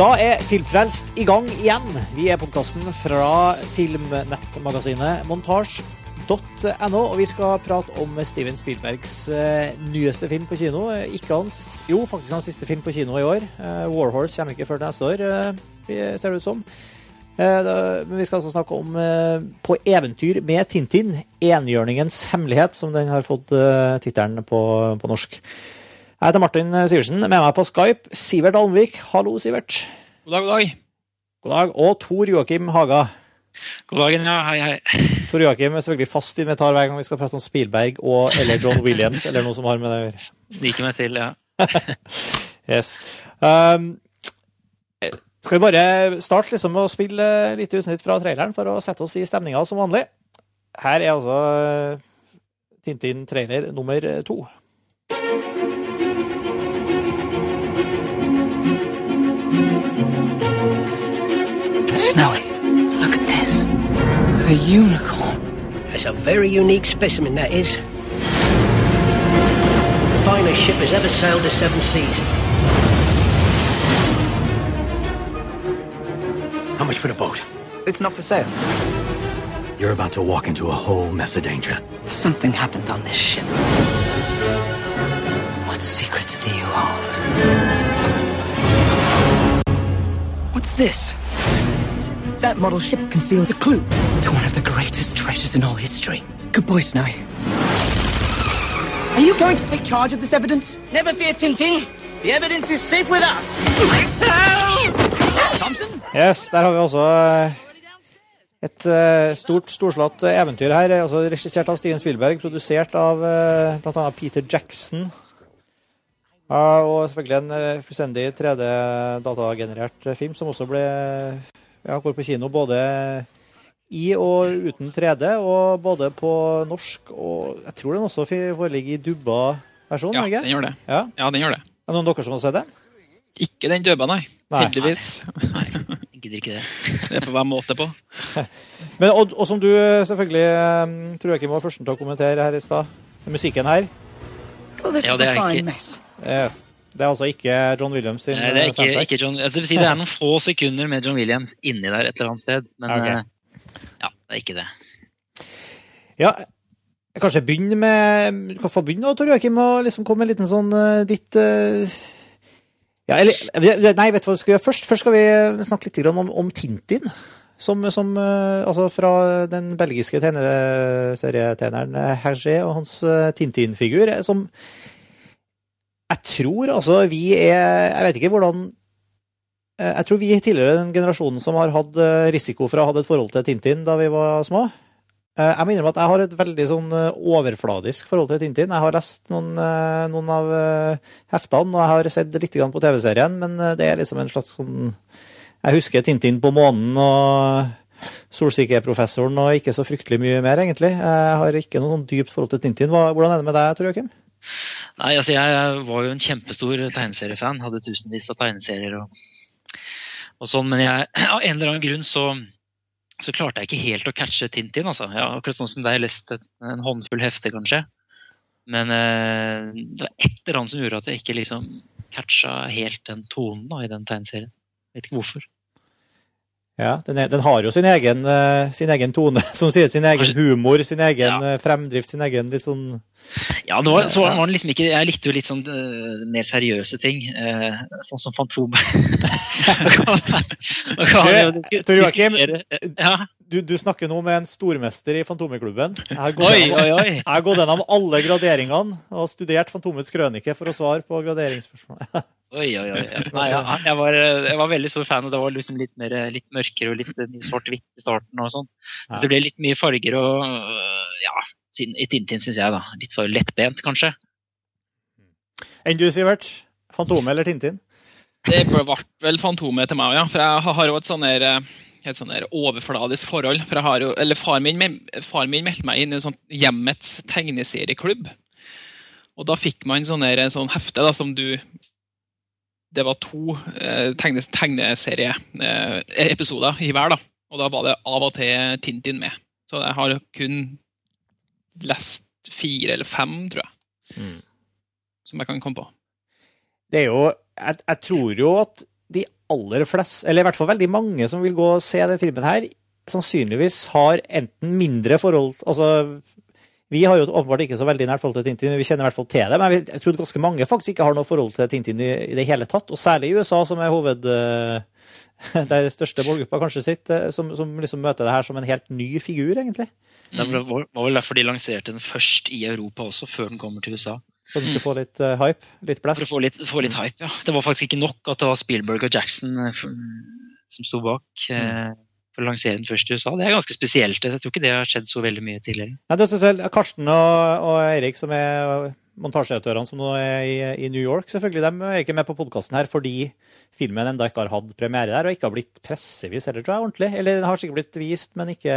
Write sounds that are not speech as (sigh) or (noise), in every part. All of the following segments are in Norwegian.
Da er Filmfrelst i gang igjen. Vi er podkasten fra filmnettmagasinet montasj.no, og vi skal prate om Steven Spielbergs eh, nyeste film på kino. Ikke hans, jo, faktisk hans siste film på kino i år. Eh, Warhorse kommer ikke før neste år, eh, ser det ut som. Eh, men vi skal altså snakke om eh, På eventyr med Tintin, Enhjørningens hemmelighet, som den har fått tittelen på, på norsk. Jeg heter Martin Sivertsen. Med meg på Skype, Sivert Almvik. Hallo, Sivert. God dag, god dag. God dag. Og Tor Joakim Haga. God dagen, ja. Hei, hei. Tor Joakim er selvfølgelig fast invitar hver gang vi skal prate om Spielberg og, eller John Williams, eller noe som har med det å gjøre. Sniker meg til, ja. (laughs) Yes. Um, skal vi bare starte liksom med å spille litt utsnitt fra traileren for å sette oss i stemninga som vanlig? Her er altså Tintin-trailer nummer to. Snowy, look at this. The unicorn. That's a very unique specimen, that is. The finest ship has ever sailed the seven seas. How much for the boat? It's not for sale. You're about to walk into a whole mess of danger. Something happened on this ship. What secrets do you hold? What's this? That model ship conceals a clue to one of the greatest treasures in all history. Good boy, Snowy. Are you going to take charge of this evidence? Never fear, Tintin. The evidence is safe with us. Thompson? Yes, der har vi også eh, et eh, stort, storslått eventyr her. altså Regissert av Steven Spielberg, produsert av uh, bl.a. Peter Jackson. Ja, og selvfølgelig en eh, fullstendig 3D-datagenerert film som også ble ja, går på kino både i og uten 3D, og både på norsk og Jeg tror den også foreligger i dubba versjon, Ja, ikke? den gjør det. Ja. Ja, den gjør det. Er det noen av dere som har sett den? Ikke den dubba, nei. Nei. Heldigvis. Nei, (laughs) jeg gidder ikke det. Det får være måte på. (laughs) Men, og, og som du eh, selvfølgelig um, tror jeg ikke var førsten til å kommentere her i stad, musikken her Ja, det er jeg ikke- mess. Det er altså ikke John Williams sin Nei, det er ikke, ikke John, altså, det, si, det er noen få sekunder med John Williams inni der et eller annet sted, men Ok. eh, ja, det er ikke det. Ja, kanskje begynne med Du kan få begynne, da, Tor Joakim, og liksom komme med en liten sånn eh, ditt eh, Ja, eller Nei, vet du hva vi skal gjøre først? Først skal vi snakke litt om, om Tintin. Som, som Altså fra den belgiske tegneserietegneren eh, Hergé og hans Tintin-figur, som Jeg tror altså vi er Jeg vet ikke hvordan eh, Jeg tror vi tilhører den generasjonen som har hatt eh, risiko for å ha hatt et forhold til Tintin da vi var små. Eh, Jeg må innrømme at jeg har et veldig sånn overfladisk forhold til Tintin. Jeg har lest noen, noen av heftene, og jeg har sett litt på TV-serien, men det er liksom en slags sånn Jeg husker Tintin på månen og Solsikkeprofessoren og ikke så fryktelig mye mer, egentlig. Jeg har ikke noe sånn dypt forhold til Tintin. Hvordan er det med deg, Tor Joakim? Nei, altså Jeg var jo en kjempestor tegneseriefan. Hadde tusenvis av tegneserier og, og sånn. Men jeg, (clears throat) av en eller annen grunn så, så klarte jeg ikke helt å catche Tintin. altså. Ja, akkurat sånn som deg, leste en håndfull hefter, kanskje. Men eh, det var et eller annet som gjorde at jeg ikke liksom catcha helt den tonen da, i den tegneserien. Vet ikke hvorfor. Ja, den, er, den har jo sin egen, uh, sin egen tone, (laughs) som sier sin egen humor, sin egen Ja. eh, fremdrift, sin egen litt sånn Ja, det var, så var den liksom ikke Jeg likte jo litt sånn uh, mer seriøse ting. uh, sånn som (laughs) disku- Tor Joakim, du, du snakker nå med en stormester i Fantomeklubben. Jeg har gått gjennom- oi, oi. Jeg har gått gjennom alle graderingene og studert Fantomets krønike for å svare på graderingsspørsmål. (laughs) oi, oi, oi. (laughs) Nei, ja, jeg, var, jeg var veldig stor fan, og det var liksom litt, mer, litt mørkere og litt eh, mye svart-hvitt i starten. og sånn. Så det ble litt mye farger og øh, ja, i Tintin, syns jeg. da. Litt for lettbent, kanskje. Enn du, Sivert? Fantomet eller Tintin? Det ble vel Fantomet til meg, ja. For jeg har jo et sånn eh, et sånn der overfladisk forhold. For jeg har jo, eller Far min, far min meldte meg inn i en sånn hjemmets tegneserieklubb. Og da fikk man sånn en sånn hefte da, som du Det var to eh, tegne, tegneserieepisoder i hver, da. Og da var det av og til Tintin med. Så jeg har kun lest fire eller fem, tror jeg. Mm. Som jeg kan komme på. Det er jo Jeg, jeg tror jo at de aller fleste, eller i hvert fall veldig mange som vil gå og se den filmen her, sannsynligvis har enten mindre forhold Altså, vi har jo åpenbart ikke så veldig nært forhold til Tintin, men vi kjenner i hvert fall til det. Men jeg tror ganske mange faktisk ikke har noe forhold til Tintin i, i det hele tatt. Og særlig i USA, som er hoved... eh, (laughs) Der største målgruppa kanskje sitter, som, som liksom møter det her som en helt ny figur, egentlig. Det var vel derfor de lanserte den først i Europa også, før den kommer til USA. For å få litt uh, hype, litt For å få litt, få litt hype, ja. Det var faktisk ikke nok at det var Spielberg og Jackson eh, som sto bak eh, for å lansere den først i USA. Det er ganske spesielt. Jeg tror ikke det har skjedd så veldig mye tidligere. Nei, det er selvfølgelig Karsten og, og Eirik, som er montasjeautørene som nå er i, i New York, selvfølgelig, de er ikke med på podkasten her fordi filmen enda ikke har hatt premiere der, og ikke har blitt pressevis heller, tror jeg, ordentlig. Eller den har sikkert blitt vist, men ikke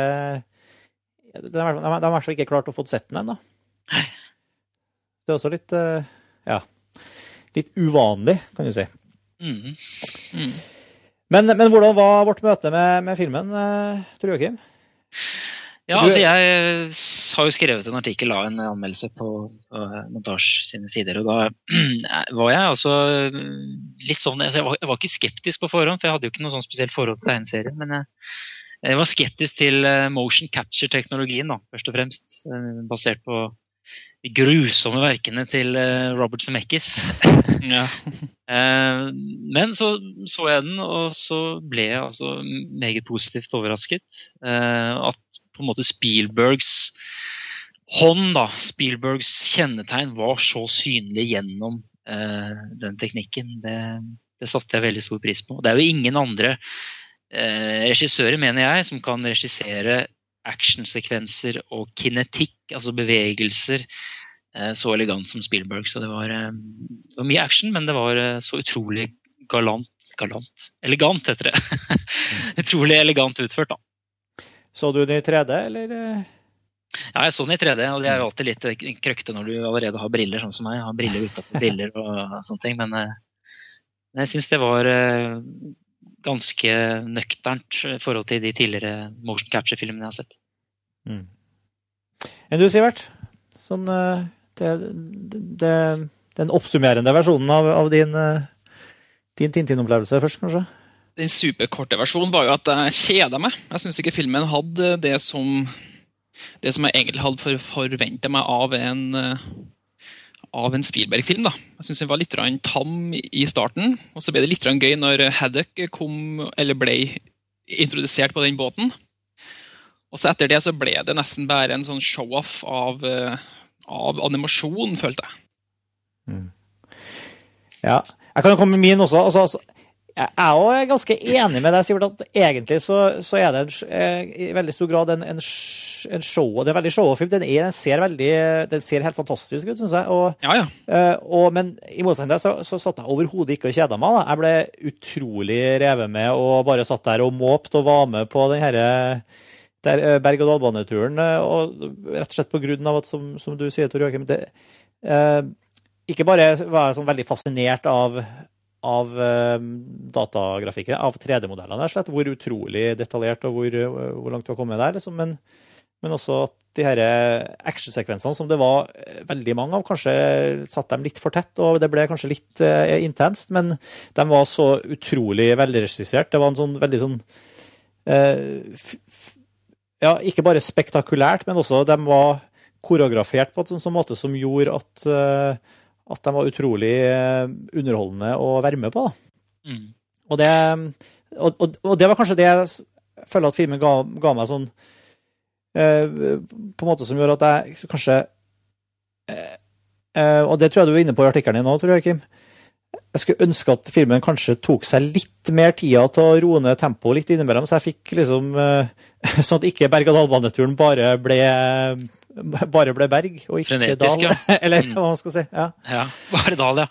De har i hvert fall ikke klart å få sett den ennå. Det er også litt eh, Ja. Litt uvanlig, kan du si. Mhm. Men, men hvordan var vårt møte med, med filmen, tror Tor Joakim? Ja, altså jeg eh, har jo skrevet en artikkel av en anmeldelse på, på Montasj sine sider, og da (clears throat) var jeg altså litt sånn altså jeg, var, jeg var ikke skeptisk på forhånd, for jeg hadde jo ikke noe sånn spesielt forhold til tegneserien, men jeg, jeg var skeptisk til eh, motion capture-teknologien, da, først og fremst, eh, basert på de grusomme verkene til eh, Robert Zemeckis. (laughs) Ja. (laughs) Eh, Men så så jeg den, og så ble jeg altså meget positivt overrasket. Eh, At på en måte Spielbergs hånd, da, Spielbergs kjennetegn, var så synlig gjennom den teknikken. Det, det satte jeg veldig stor pris på. Det er jo ingen andre regissører, mener jeg, som kan regissere actionsekvenser og kinetikk, altså bevegelser, eh, så elegant som Spielberg. Så det var, eh, det var mye action, men det var eh, så utrolig galant Galant? Elegant, heter det. (laughs) utrolig elegant utført, da. Så du den i 3D, eller? Ja, jeg så den i 3D, og det er jo alltid litt krøkte når du allerede har briller, sånn som meg. Jeg har briller utapå briller og sånne ting. Men, jeg syns det var ganske nøkternt i forhold til de tidligere motion capture-filmene jeg har sett. Mm. Enn du, Sivert? Sånn, eh, det, det, den oppsummerende versjonen av, av din, eh, din Tintin-opplevelse først, kanskje? Den superkorte versjonen var jo at jeg kjeda meg. Jeg syns ikke filmen hadde det som det som jeg egentlig hadde for, forventa meg av en eh, av en Spielberg-film. da. Jeg syns den var litt tam i starten, og så ble det litt gøy når Haddock kom, eller ble introdusert på den båten. Og så etter det så ble det nesten bare en sånn show-off av, eh, av animasjon, følte jeg. Ja. Jeg kan jo komme med min også. Altså, altså, jeg er jo ganske enig med deg, Sivert, at egentlig så, så er det en, eh, i veldig stor grad en, en, en show. Det er veldig show-off-film. Den, den ser veldig Den ser helt fantastisk ut, syns jeg. Og, Ja, ja. eh, og, men i motsetning til det, så, så satt jeg overhodet ikke og kjeda meg. Da. Jeg ble utrolig revet med og bare satt der og måpte og var med på den herre eh, berg-og-dal-baneturen. Og rett og slett på grunn av at, som, som du sier, Tor Joakim, det eh, Ikke bare var jeg sånn veldig fascinert av av eh, datagrafikken, av 3D-modellene, slett. Hvor utrolig detaljert og hvor, hvor langt du har kommet der. Liksom. Men, men også at de her actionsekvensene, som det var eh, veldig mange av, kanskje satt dem litt for tett, og det ble kanskje litt uh, intenst, men de var så utrolig velregissert. Det var en sånn veldig sånn uh, Ja, ikke bare spektakulært, men også de var koreografert på en sånn måte som gjorde at eh, at de var utrolig eh, underholdende å være med på. Mm. Og, det, og, og, og det var kanskje det jeg føler at filmen ga, ga meg sånn eh, På en måte som gjorde at jeg kanskje eh, eh, Og det tror jeg du var inne på i artikkelen din nå, tror jeg, Kim. Jeg skulle ønske at filmen kanskje tok seg litt mer tida til å roe ned tempoet litt innimellom, så jeg fikk liksom eh, (laughs) Sånn at ikke berg-og-dal-baneturen bare ble bare ble berg, og ikke Frenetisk, dal. ja. (laughs) Eller Mm. hva man skal si. Ja. Ja, bare Dal, ja.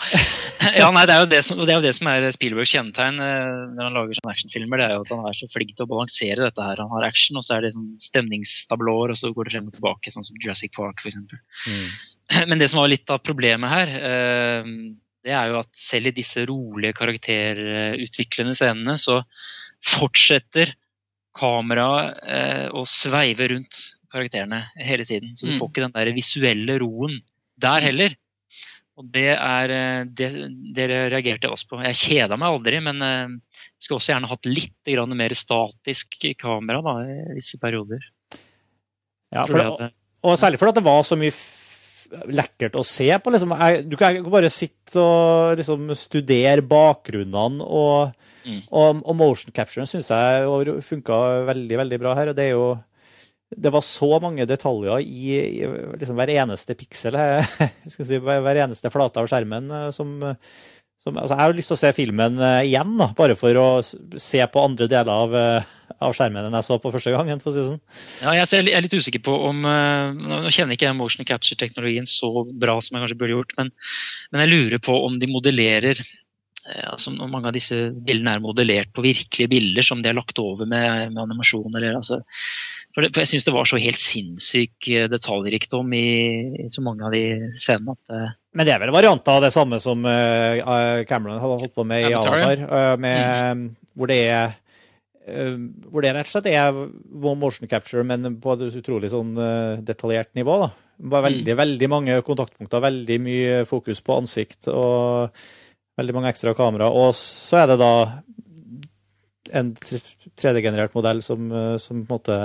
ja nei, det, er jo det, som, det er jo det som er Spielbergs kjennetegn eh, når han lager sånne actionfilmer. Det er jo at han er så flink til å balansere dette her. Han har action, og så er det sånn stemningstablåer, og så går det frem og tilbake, sånn som Jurassic Park f.eks. (clears throat) Men det som var litt av problemet her, eh, det er jo at selv i disse rolige karakterutviklende scenene, så fortsetter kameraet eh, å sveive rundt karakterene hele tiden. Så du Mm. får ikke den der visuelle roen der heller. Og det er eh, det, det reagerte jeg også på. Jeg kjeda meg aldri, men jeg skulle også gjerne hatt litt mer statisk kamera da, i visse perioder. Ja, det, og, og særlig fordi det var så mye lekkert å se på. Liksom. Du kan ikke bare sitte og liksom, studere bakgrunnene, og, Mm. og, og motion capturen syns jeg funka veldig, veldig bra her. og det er jo det var så mange detaljer i, i liksom hver eneste piksel, (laughs) si, hver, eneste flate av skjermen, eh, som, som altså Jeg har lyst til å se filmen eh, igjen, da, bare for å se på andre deler av, eh, av skjermen enn jeg så på første gangen. for å si sånn. Ja, jeg er litt usikker på om Nå kjenner ikke jeg motion capture-teknologien så bra som jeg kanskje burde gjort, men, men jeg lurer på om de modellerer altså mange av disse bildene er modellert på virkelige bilder som de har lagt over med, med animasjon. Eller, altså, for, det, for Jeg syns det var så helt sinnssyk eh, detaljrikdom i, i så mange av de scenene at det... Men det er vel varianter av det samme som uh, Cameron hadde holdt på med i Avatar, uh, med, mm. hvor det er uh, hvor det rett og slett er motion capture, men på et utrolig sånn eh, detaljert nivå. da. Bare veldig, veldig mange kontaktpunkter, veldig mye fokus på ansikt og veldig mange ekstra kamera. Og så er det da en 3D-generert modell som, eh, som på en måte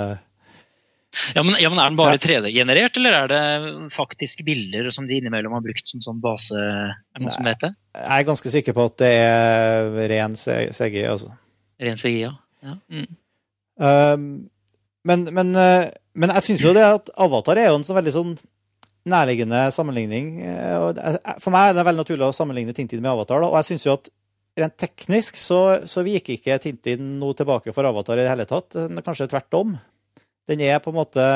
ja men, ja, men Er den bare 3D-generert, eller er det faktiske bilder som de innimellom har brukt som sånn base? Er noen som vet det? Jeg er ganske sikker på at det er ren CGI, altså. Ren CGI, ja. Um, men, men, eh, men jeg syns jo det at Avatar er jo en sånn veldig sånn nærliggende sammenligning. eh, er- For meg er det veldig naturlig å sammenligne Tintin med Avatar. Da, og jeg syns jo at rent teknisk så, så viker ikke Tintin noe tilbake for Avatar i det hele tatt. Kanskje tvert om. Den er på en måte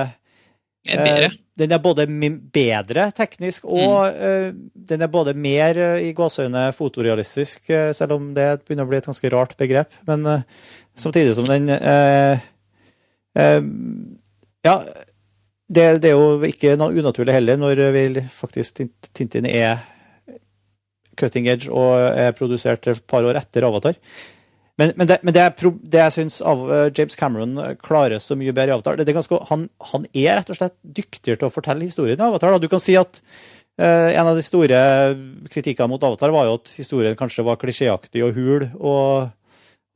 Er. Eh, Den er både bedre teknisk, og mm. den er både mer eh, i gåseøyne fotorealistisk, eh, selv om det begynner å bli et ganske rart begrep. Men eh, samtidig som den eh, eh, Ja, det, det er jo ikke noe unaturlig heller, når vi faktisk Tintin er cutting edge og er produsert et par år etter Avatar. Men, men, det, men det, er det jeg syns av eh, James Cameron klarer så mye bedre i Avatar det, er ganske, han, han er rett og slett dyktigere til å fortelle historien i Avatar. Da. Du kan si at uh, en av de store kritikkene mot Avatar var jo at historien kanskje var klisjéaktig og hul, og,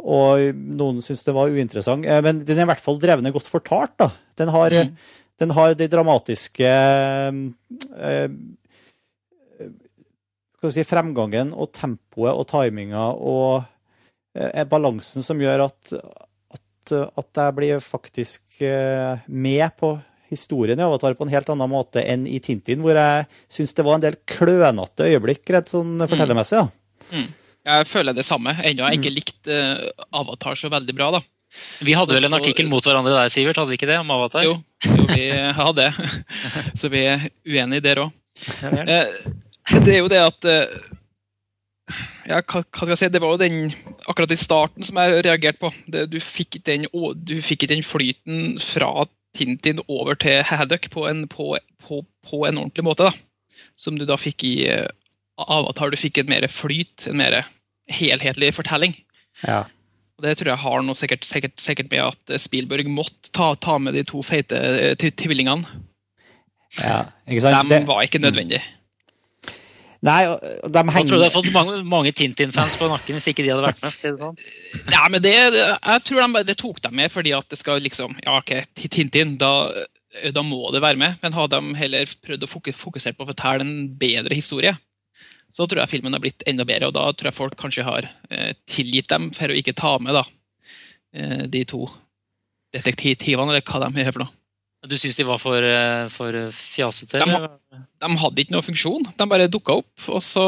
og noen syntes det var uinteressant. Uh, men den er i hvert fall drevne godt fortalt. da. Den har, Mm. den har de dramatiske uh, si, fremgangen og tempoet og timinga og eh, balansen som gjør at, at, at jeg blir faktisk eh, med på historien i Avatar på en helt annen måte enn i Tintin, hvor jeg syns det var en del klønete øyeblikk rett sånn fortellermessig. da. Jeg føler det samme. Ennå har jeg ikke likt eh, Avatar så veldig bra, da. Vi hadde Så- vel en så- artikkel mot hverandre der, Sivert? hadde vi ikke det? Om Avatar? Jo, jo vi (laughs) hadde det. Så vi er uenige der òg. Ja. Eh, det er jo det at eh, ja, hva, skal jeg si, Det var jo den akkurat i starten som jeg reagerte på. Det, du, fikk den, du fikk den flyten fra Tintin over til Haddock på en, på, på, på en ordentlig måte. da. Som du da fikk i uh, Avatar. Du fikk en mer flyt, en mer helhetlig fortelling. Ja. Og Det tror jeg har noe sikkert, sikkert, sikkert med at Spielberg måtte ta, ta med de to feite eh, tvillingene. ja. Ikke sant? De var ikke nødvendig. Nei, og- de henger... Jeg tror du hadde fått mange, mange Tintin-fans på nakken hvis ikke de hadde vært med. det sånn. Ja, men det, jeg tror de bare tok dem med fordi at det skal liksom Ja, OK, Tintin, da, da må det være med. Men hadde de heller prøvd å fokusere på å fortelle en bedre historie, så tror jeg filmen har blitt enda bedre. Og da tror jeg folk kanskje har eh, tilgitt dem for å ikke ta med da, eh, de to detektivene, eller hva de gjør for noe. Du syns de var for, eh, for fjasete? De? De hadde ikke noe funksjon. De bare dukka opp, og så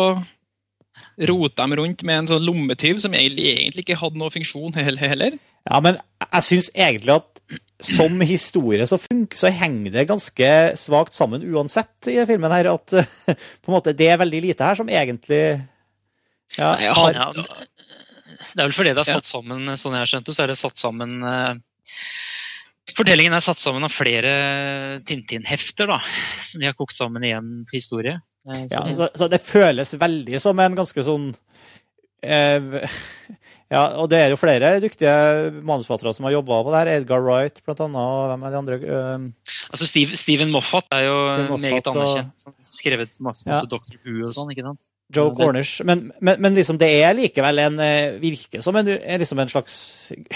rota de rundt med en sånn lommetyv som egentlig, ikke hadde noe funksjon heller. Ja, men jeg syns egentlig at som historie så, funk, så henger det ganske svakt sammen uansett i filmen her. At (laughs) på en måte det er veldig lite her som egentlig ja, har, Ja, det er vel fordi det er satt sammen, sånn jeg har skjønt så er det satt sammen eh, Fortellingen er satt sammen av flere Tintin-hefter, da. Som de har kokt sammen i en historie. Eh, så ja, så- det føles veldig som en ganske sånn eh, Ja, og det er jo flere dyktige manusforfattere som har jobba på det her. Edgar Wright, blant annet, og hvem er de andre? eh, Altså Steve, Steven Moffat er jo Moffat meget anerkjent. Og, Skrevet masse, Ja. Dr. Who og sånn, ikke sant? Joe Cornish. Men, men, men liksom, det er likevel en virke Virker som en, liksom en slags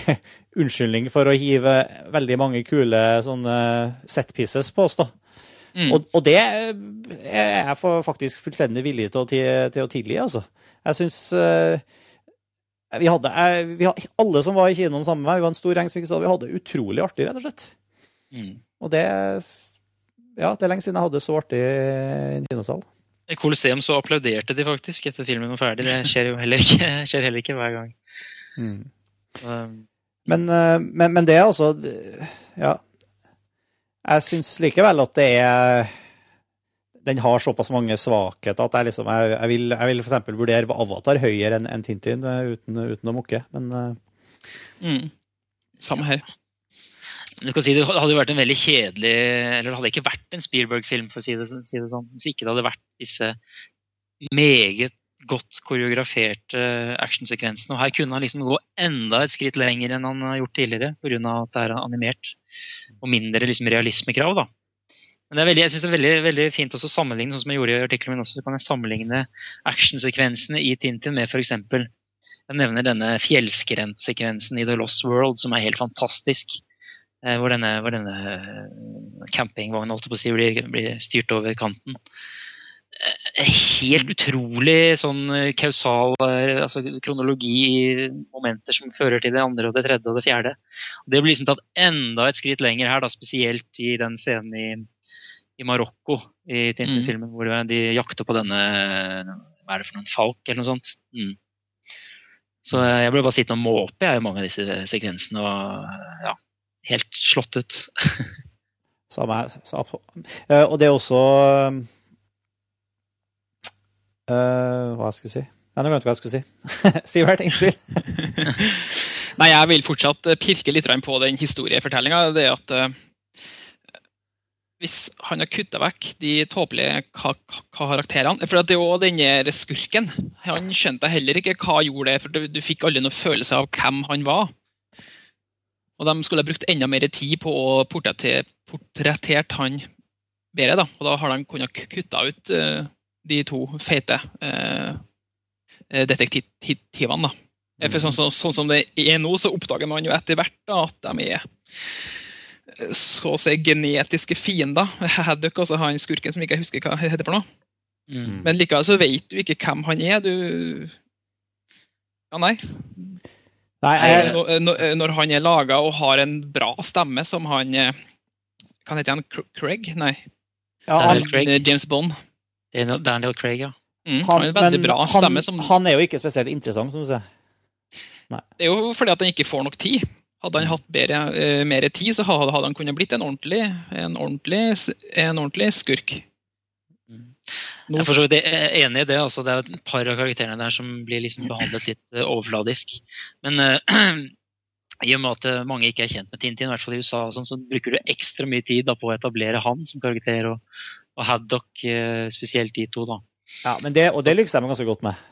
(laughs) unnskyldning for å hive veldig mange kule sånne set pieces på oss, da. Mm. Og, og det er jeg for- faktisk fullstendig villig til å, til, å tilgi, altså. Jeg syns vi hadde, jeg, vi hadde, Alle som var i kinoen sammen med meg, vi var en stor gjeng som ikke så vi hadde utrolig artig, rett og slett. Mm. Og det Ja, det er lenge siden jeg hadde så artig i en kinosal. I Colosseum så applauderte de faktisk etter filmen var ferdig. Det skjer jo heller ikke, (laughs) skjer heller ikke hver gang. Så, Men, eh, men, men det er altså Ja. Jeg syns likevel at det er Den har såpass mange svakheter at jeg liksom Jeg, jeg vil, jeg vil f.eks. vurdere Avatar høyere enn en Tintin eh, uten, uten å mukke, men eh, Mm. Samme her. Du kan si Det hadde jo vært en veldig kjedelig Eller det hadde ikke vært en Spielberg-film, for å si det, si det sånn, hvis ikke det hadde vært disse meget godt koreograferte actionsekvensene. Og her kunne han liksom gå enda et skritt lenger enn han har gjort tidligere, pga. at det er animert. Og mindre liksom realismekrav, da. Men det er veldig, jeg synes det er veldig, veldig fint å sammenligne, sånn som jeg gjorde i artikkelen min også, så kan jeg sammenligne actionsekvensene i Tintin med f.eks. Jeg nevner denne fjellskrentsekvensen i The Lost World, som er helt fantastisk. Eh, hvor denne, hvor denne eh, campingvognen holdt på å si, blir, blir styrt over kanten. Eh, Helt utrolig sånn kausal altså kronologi i momenter som fører til det andre og det tredje og det fjerde. Det blir liksom tatt enda et skritt lenger her, da, spesielt i den scenen i, i Marokko i Tintin-filmen, hvor de jakter på denne Hva er det for noen falk, eller noe sånt. Mm. Så jeg ble bare sittende og måpe i mange av disse sekvensene. og ja, Helt slått ut. (laughs) samme her. Så, eh, og det er også uh, Hva jeg si? Jeg nå glemte hva jeg skulle si. (laughs) Sivert, innspill? (laughs) Nei, jeg vil fortsatt pirke litt på den historiefortellinga. Det at uh, hvis han har kutta vekk de tåpelige ka ka karakterene For det er jo denne skurken. Han skjønte heller ikke hva gjorde, for du, fikk aldri noen følelse av hvem han var. Og de skulle ha brukt enda mer tid på å portrettere portrettert han bedre. da, Og da har de kunnet kutte ut uh, de to feite uh, detektivene. da. For sånn, sånn, sånn som det er nå, så oppdager man jo etter hvert da, at de er så å si genetiske fiender. (laughs) Haddock, altså han skurken som ikke jeg husker hva heter for noe. Mm. Men likevel så vet du ikke hvem han er. Du Ja, nei. Nei, jeg, Når, når- han er laga og har en bra stemme som han Kan hete heter han? Craig? Nei. ja, han, Craig. Eh, James Bond. Daniel, Daniel Craig, ja. Mm, han, han, er bra han. Som, han er jo ikke spesielt interessant, som du sier. det er jo fordi at han ikke får nok tid. Hadde han hatt bedre, uh, mer tid, så hadde, hadde han kunnet blitt en ordentlig, en ordentlig, en ordentlig skurk. Jeg er for så vidt enig i det. Altså, det er et par av karakterene der som blir liksom behandlet litt eh, overfladisk. Men uh, (clears throat) i og med at eh, mange ikke er kjent med Tintin, i hvert fall i USA, sånn, så bruker du ekstra mye tid da, på å etablere han som karakter, og, og Haddock, uh, spesielt de to. da. Ja, men det, og det lykkes de ganske godt med.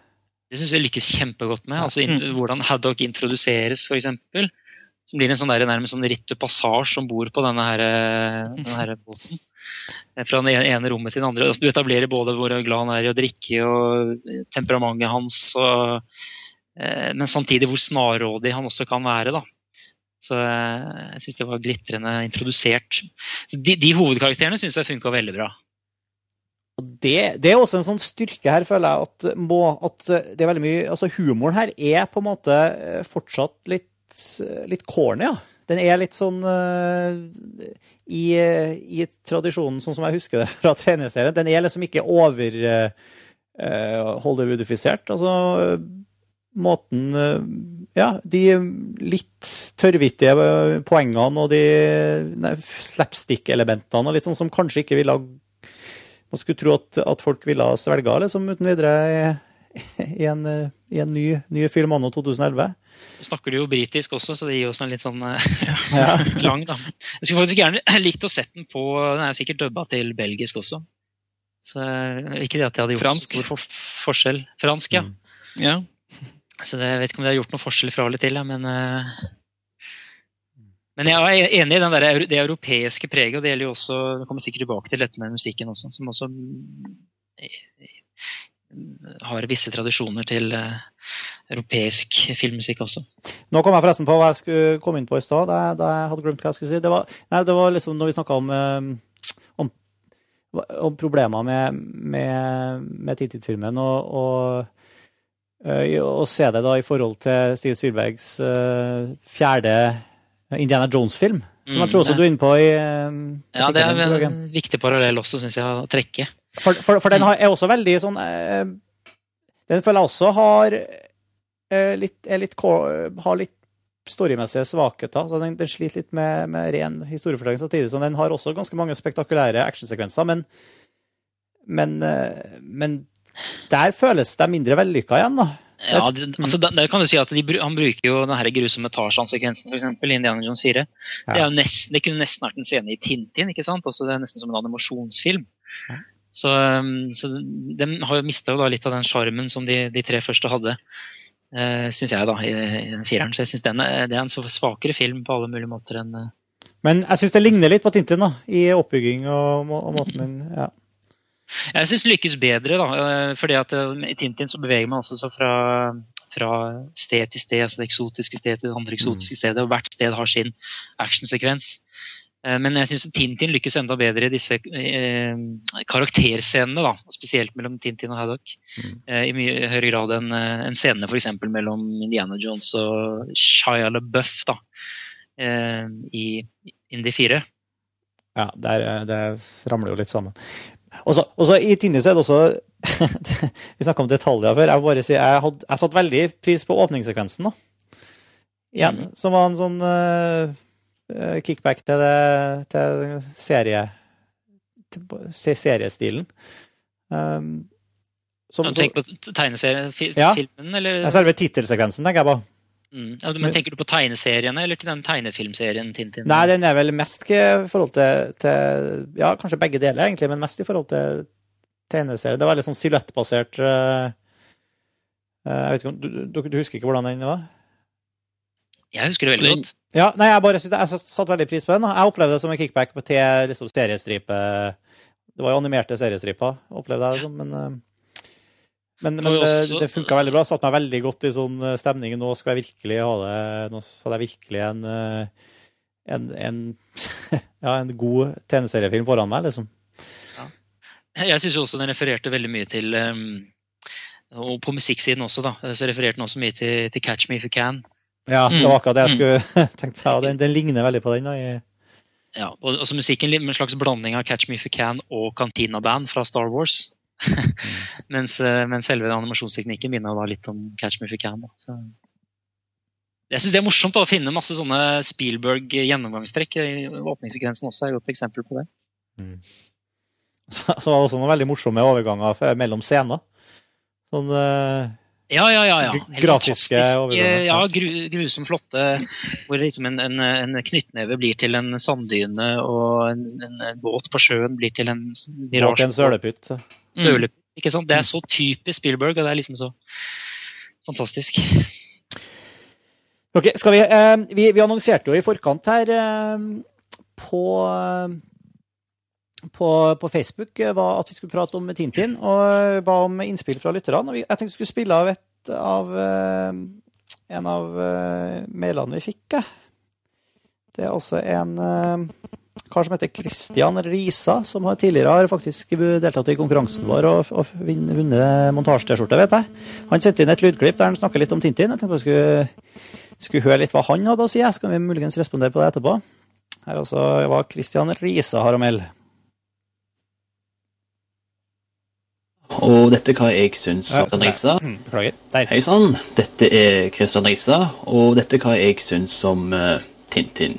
Det syns jeg lykkes kjempegodt med. altså in, Mm. Hvordan Haddock introduseres, f.eks. Som blir en sånn der, nærmest sånn ritt de passage om bord på denne, her, denne her båten. Eh, Fra det ene rommet til det andre. Altså, du etablerer både hvor glad han er i å drikke, og temperamentet hans, og, eh, men samtidig hvor snarrådig han også kan være. da. Så eh, jeg syns det var glitrende introdusert. De, de hovedkarakterene syns jeg funka veldig bra. Det, det er også en sånn styrke her, føler jeg, at, må, at det er veldig mye Altså, humoren her er på en måte fortsatt litt, litt corny, ja. Den er litt sånn uh, i, i tradisjonen, sånn som jeg husker det (laughs) fra tegneserien. Den er liksom ikke over uh, Hollywoodifisert. Altså måten eh, Ja, de litt tørrvittige eh, poengene og de slapstick-elementene og litt sånn som kanskje ikke ville Man skulle tro at, at folk ville svelga liksom, uten videre i, (laughs) i en, eh, i en ny, ny film anno 2011. Så snakker du jo britisk også, så det gir oss en litt sånn eh, Ja. (laughs) lang, da. Jeg skulle faktisk gjerne (clears throat) likt å sett den på Den er jo sikkert dubba til belgisk også. Så eh, Ikke det at jeg hadde gjort Fransk. stor for forskjell. Fransk, ja. Ja. Så det, jeg vet ikke om det har gjort noen forskjell fra eller til, ja, men uh... Men jeg er enig i den der, det europeiske preget, og det gjelder jo også Vi kommer sikkert tilbake til dette med musikken også, som også har visse tradisjoner til uh, europeisk filmmusikk også. Nå kom jeg forresten på hva jeg skulle komme inn på i stad. Jeg hadde glemt hva jeg skulle si. Det var, nei, det var liksom når vi snakka om, om, om, problemer med, med, med Tintin-filmen, og, og, og, se det da i forhold til Steve Spielbergs fjerde Indiana Jones-film. Som jeg tror også mm, du er inne på i Ja, det er en viktig parallell også, syns jeg, å trekke. For, for, for, den er også veldig sånn eh, Den føler jeg også har eh, litt, litt, har litt storymessige svakheter. Så den, den, sliter litt med, med ren historiefortelling samtidig som den har også ganske mange spektakulære actionsekvenser. Men, men, eh, men der føles det mindre vellykka igjen, da. Ja, det, altså, der kan du si at de, Han bruker jo den grusomme Tarzan-sekvensen f.eks. i Indiana Jones 4. Ja. Det, nest, det, kunne nesten vært en scene i Tintin. ikke sant? Altså, det er nesten som en animasjonsfilm. Ja. Så, um, så de har jo mista litt av den sjarmen som de, de, tre første hadde, uh, syns jeg, da, i, i fireren. Så jeg syns det er en så svakere film på alle mulige måter enn uh... Men jeg syns det ligner litt på Tintin, da, i oppbygging og, og måten den ja. Jeg syns lykkes bedre, da. Fordi at i Tintin så beveger man altså fra, fra sted til sted, altså det eksotiske sted til det andre eksotiske mm. stedet, og hvert sted har sin actionsekvens. Eh, men jeg syns Tintin lykkes enda bedre i disse eh, karakterscenene. da, Spesielt mellom Tintin og Haddock. Mm. Eh, I mye høyere grad enn eh, en scene f.eks. mellom Indiana Jones og Shia LaBeouf da, eh, i Indie 4. Ja, der, eh, det ramler jo litt sammen. Og så I Tintin er det også (laughs) Vi snakka om detaljer før. Jeg, bare si, jeg, had, jeg satte veldig pris på åpningssekvensen. da. Igjen, mm. som var en sånn kickback til, det, til serie, til seriestilen. Um, som, du tenker på tegneseriefilmen, ja, eller? Selve tittelsekvensen, tenker jeg på. Mm. Ja, men Tenker du på tegneseriene eller til den tegnefilmserien Tintin? Nei, den er vel mest i forhold til, til, Ja, kanskje begge deler, egentlig, men mest i forhold til tegneserien. Det var litt sånn silhuettbasert uh, Jeg vet ikke om du, du, du, husker ikke hvordan den var? Jeg husker det veldig godt. Ja, nei, jeg bare jeg satt veldig pris på den. Jeg opplevde det som en kickback til liksom, seriestripe Det var jo animerte seriestriper, opplevde jeg det som, men eh, men, men det, det funka veldig bra. Satte meg veldig godt i sånn eh, stemning. Nå skal jeg virkelig ha det Nå hadde jeg virkelig en, eh, en, en, (laughs) ja, en god tegneseriefilm foran meg, liksom. Ja. Jeg syns også den refererte veldig mye til um, Og på musikksiden også, da. Så refererte den også mye til, til Catch Me If You Can. Ja, det var akkurat det jeg mm. skulle (laughs) tenkt på. Den, den ligner veldig på den. Da, ja, og altså musikken med en slags blanding av Catch Me If You Can og Cantina Band fra Star Wars. (laughs) Mm. mens, eh, mens, selve animasjonsteknikken minner da litt om Catch Me If You Can. da. Jeg syns det er morsomt da, å finne masse sånne Spielberg-gjennomgangstrekk. Åpningssekvensen også er et godt eksempel på det. Mm. Så, så var det også noen veldig morsomme overganger mellom scener. Sånn uh, ja, ja, ja. ja. Grafiske overganger. Ja, gru, grusomt flotte. Hvor liksom en, en, en, knyttneve blir til en sanddyne, og en, en, båt på sjøen blir til en mirasje. En sølepytt. Sølepytt, ikke sant? Det er så typisk Spielberg, og det er liksom så fantastisk. Ok, vi, eh, vi, vi annonserte jo i forkant her eh, på på, på, Facebook eh, var at vi skulle prate om Tintin, og ba om innspill fra lytterne. Jeg tenkte vi skulle spille av et av eh, en av mailene vi fikk. Det er også en kar som heter Christian Risa, som har tidligere har faktisk deltatt i konkurransen vår og, og vunnet montasje-T-skjorte, vet jeg. Han sendte inn et lydklipp der han snakker litt om Tintin. Jeg tenkte vi skulle, skulle høre litt hva han hadde å si. Så kan vi muligens respondere på det etterpå. Her altså var Christian Risa har å melde. Og dette er hva jeg syns om Ristad. Mm. Hei sann, dette er Kristian Ristad, og dette er hva jeg syns om uh, Tintin.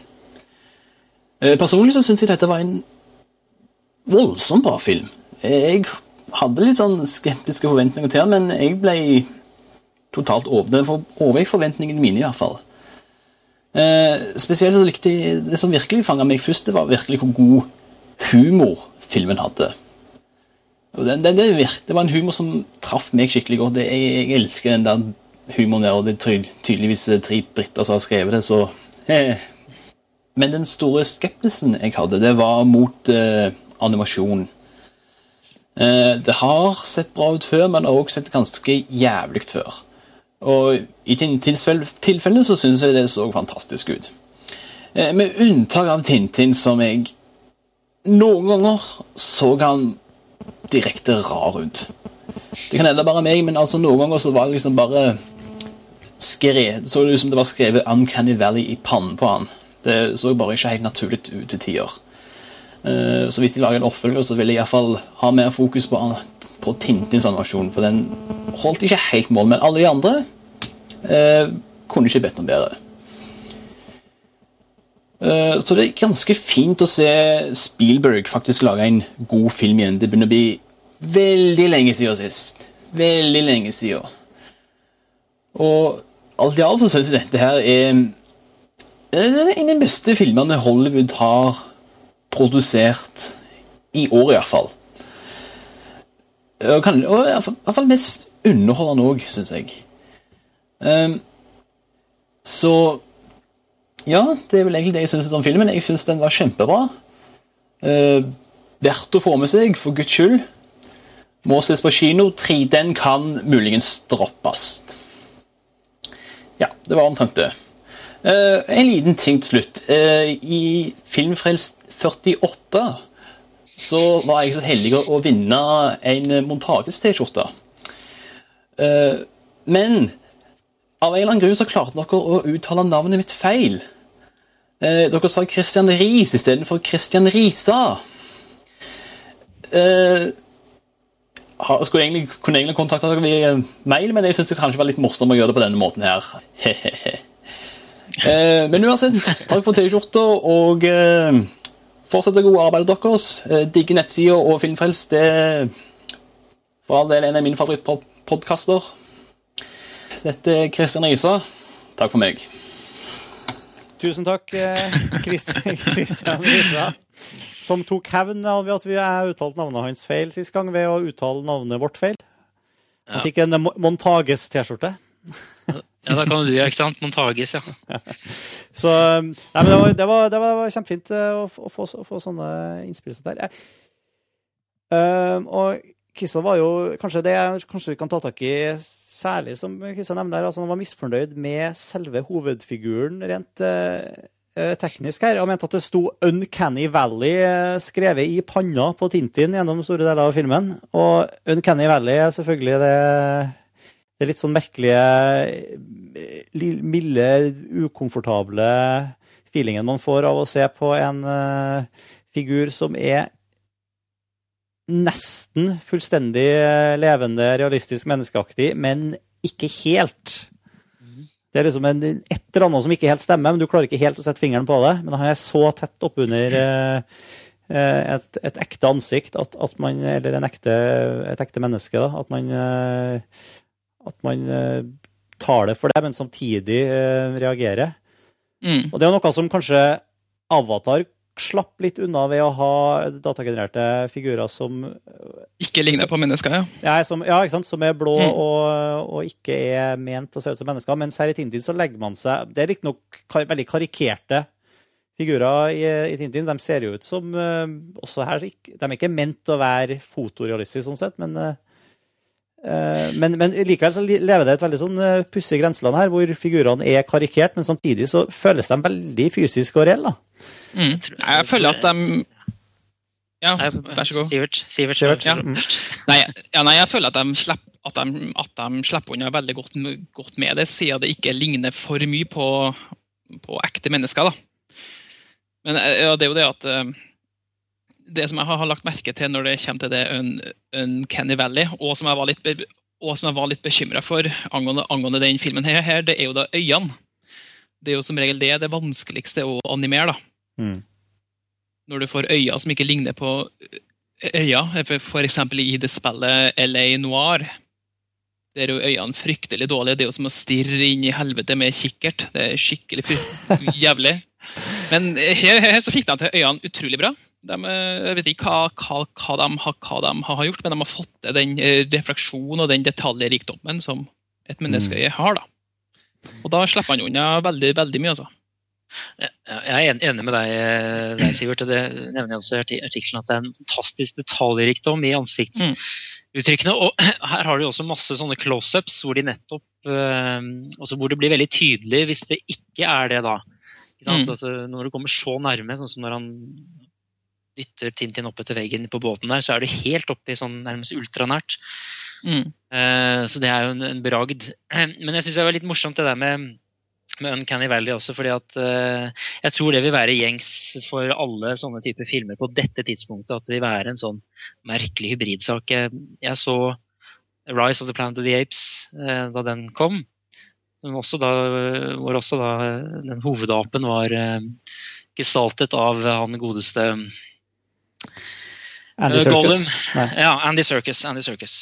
Uh, personlig så syns jeg dette var en voldsomt bra film. Jeg hadde litt sånn skeptiske forventninger til den, men jeg ble totalt over forventningene mine, iallfall. Uh, eh, spesielt så likte jeg Det som virkelig fanga meg først, det var virkelig hvor god humor filmen hadde. Det, den virke, det, var en humor som traff meg skikkelig godt. Jeg, jeg elsker den der humoren der, og det er tydeligvis tre briter som har skrevet det, så eh. Men den store skeptisen jeg hadde, det var mot eh, animasjon. Eh, det har sett bra ut før, men det har også sett ganske jævlig før. Og i Tintins tilfelle så syns jeg det så fantastisk ut. Eh, med unntak av Tintin, som jeg noen ganger så han direkte rar ut. Det kan hende bare meg, men altså noen ganger så var det liksom bare skrevet, så det ut som det var skrevet Uncanny Valley i pannen på han. Det så bare ikke helt naturlig ut til tider. Eh, så hvis de lager en oppfølger, så vil jeg iallfall ha mer fokus på, på Tintins animasjon. For den holdt ikke helt mål, men alle de andre eh, kunne ikke bedt om bedre. Eh, så det er ganske fint å se Spielberg faktisk lage en god film igjen. Det begynner å bli veldig lenge siden sist. Veldig lenge siden. Og alt i alt så syns jeg dette her er er en av de beste filmene Hollywood har produsert i år, iallfall. Og, kan, og iallfall mest underholdende òg, syns jeg. Um, så ja, det er vel egentlig det jeg syns om filmen. Jeg syns den var kjempebra. Eh, verdt å få med seg, for guds skyld. Må ses på kino. 3D kan muligens droppes. Ja, det var omtrent det. Eh, en liten ting til slutt. Eh, I Filmfrelst 48 så var jeg så heldig å vinne en Montages-T-skjorte. Uh, men av en eller annen grunn så klarte dere å uttale navnet mitt feil. Dere sa Christian Riis istedenfor Christian Risa. Uh, skulle egentlig, kunne egentlig kontakta dere via mail, men jeg syns det kanskje var litt morsomt å gjøre det på denne måten her. (laughs) eh, men uansett, takk for T-skjorta, og eh, fortsett det gode arbeidet deres. Eh, digge nettsider og Filmfrelst. Det er for all del en av mine favorittpodkaster. Dette er Kristian Risa. Takk for meg. Tusen takk, Kristian (laughs) Risa. Som tok hevn av at vi har uttalt navnet hans feil sist gang ved å uttale navnet vårt feil. Han fikk en Montages-T-skjorte. (laughs) Ja, da kan du, gjøre, ikke sant? Montages, ja. (laughs) Så Nei, men det var, det var, det var kjempefint å få, å, få, å få, sånne innspill som der. Uh, og Kristian var jo kanskje det kanskje vi kan ta tak i særlig, som Kristian nevner, altså han var misfornøyd med selve hovedfiguren rent eh, teknisk her. Han mente at det sto 'Uncanny Valley' skrevet i panna på Tintin gjennom store deler av filmen. Og 'Uncanny Valley' er selvfølgelig det, det litt sånn merkelige, milde, ukomfortable feelingen man får av å se på en uh, figur som er nesten fullstendig levende, realistisk menneskeaktig, men ikke helt. Det er liksom en, et eller annet som ikke helt stemmer, men du klarer ikke helt å sette fingeren på det. Men han er så tett oppunder uh, et, et, ekte ansikt, at, at man, eller ekte, et ekte menneske, da, at man, at man tar det for det, men samtidig reagerer. Mm. Og det er noe som kanskje Avatar slapp litt unna ved å ha datagenererte figurer som Ikke ligner på mennesker, ja. Ja, som, ja, som er blå mm. og, og, ikke er ment å se ut som mennesker. Mens her i Tintin så legger man seg Det er riktignok kar, veldig karikerte figurer i, i, Tintin. De ser jo ut som uh, også her, De er ikke ment å være fotorealistiske, sånn sett, men uh, men, men, likevel så lever det et veldig sånn uh, pussig grenseland her, hvor figurene er karikert, men samtidig så føles de veldig fysiske og reelle. Mm. Jeg føler at de Ja, vær så god. Sivert. Sivert. Sivert. Ja. Nei, ja, nei, jeg føler at de slipper at de, at de slipper unna veldig godt, godt, med det, siden det ikke ligner for mye på, på ekte mennesker. da. Men ja, det er jo det at Det som jeg har lagt merke til når det kommer til det Uncanny Valley, og som jeg var litt, og som jeg var litt bekymra for angående, angående, den filmen, her, her, det er jo da øynene. Det er jo som regel det det vanskeligste å animere. da. Mm. Når du får øyne som ikke ligner på øyne, f.eks. i det spillet LA Noir. Der er jo øynene fryktelig dårlige. Det er jo som å stirre inn i helvete med kikkert. Det er skikkelig (laughs) jævlig. Men her, her, så fikk de til øynene utrolig bra. De, jeg vet ikke hva, hva, hva, de, hva, de, har gjort, men de har fått den eh, refleksjonen og den detaljrikdommen som et menneskeøye har. da. Og da slipper han unna veldig veldig mye. altså. Jeg er enig med deg, eh, deg, Sivert. Det nevner jeg også i arti- artikkelen at det er en fantastisk detaljrikdom i ansiktsuttrykkene. Og (clears throat) her har du også masse sånne close-ups hvor de nettopp eh, altså hvor det blir veldig tydelig hvis det ikke er det, da. Ikke sant? Mm. Altså, når du kommer så nærme, sånn som når han dytter Tintin opp etter veggen på båten der, så er du helt oppe i sånn nærmest ultranært. Mm. Uh, Så det er jo en, en bragd. (clears throat) Men jeg syns det var litt morsomt det der med, med Uncanny Valley også, fordi at uh, jeg tror det vil være gjengs for alle sånne typer filmer på dette tidspunktet. At det vil være en sånn merkelig hybridsak. Jeg, jeg så Rise of the Planet of the Apes uh, da den kom. Som også da, hvor også da den hovedapen var uh, gestaltet av han godeste Andy Circus. Serkis. Ja, Andy Circus. Andy Circus.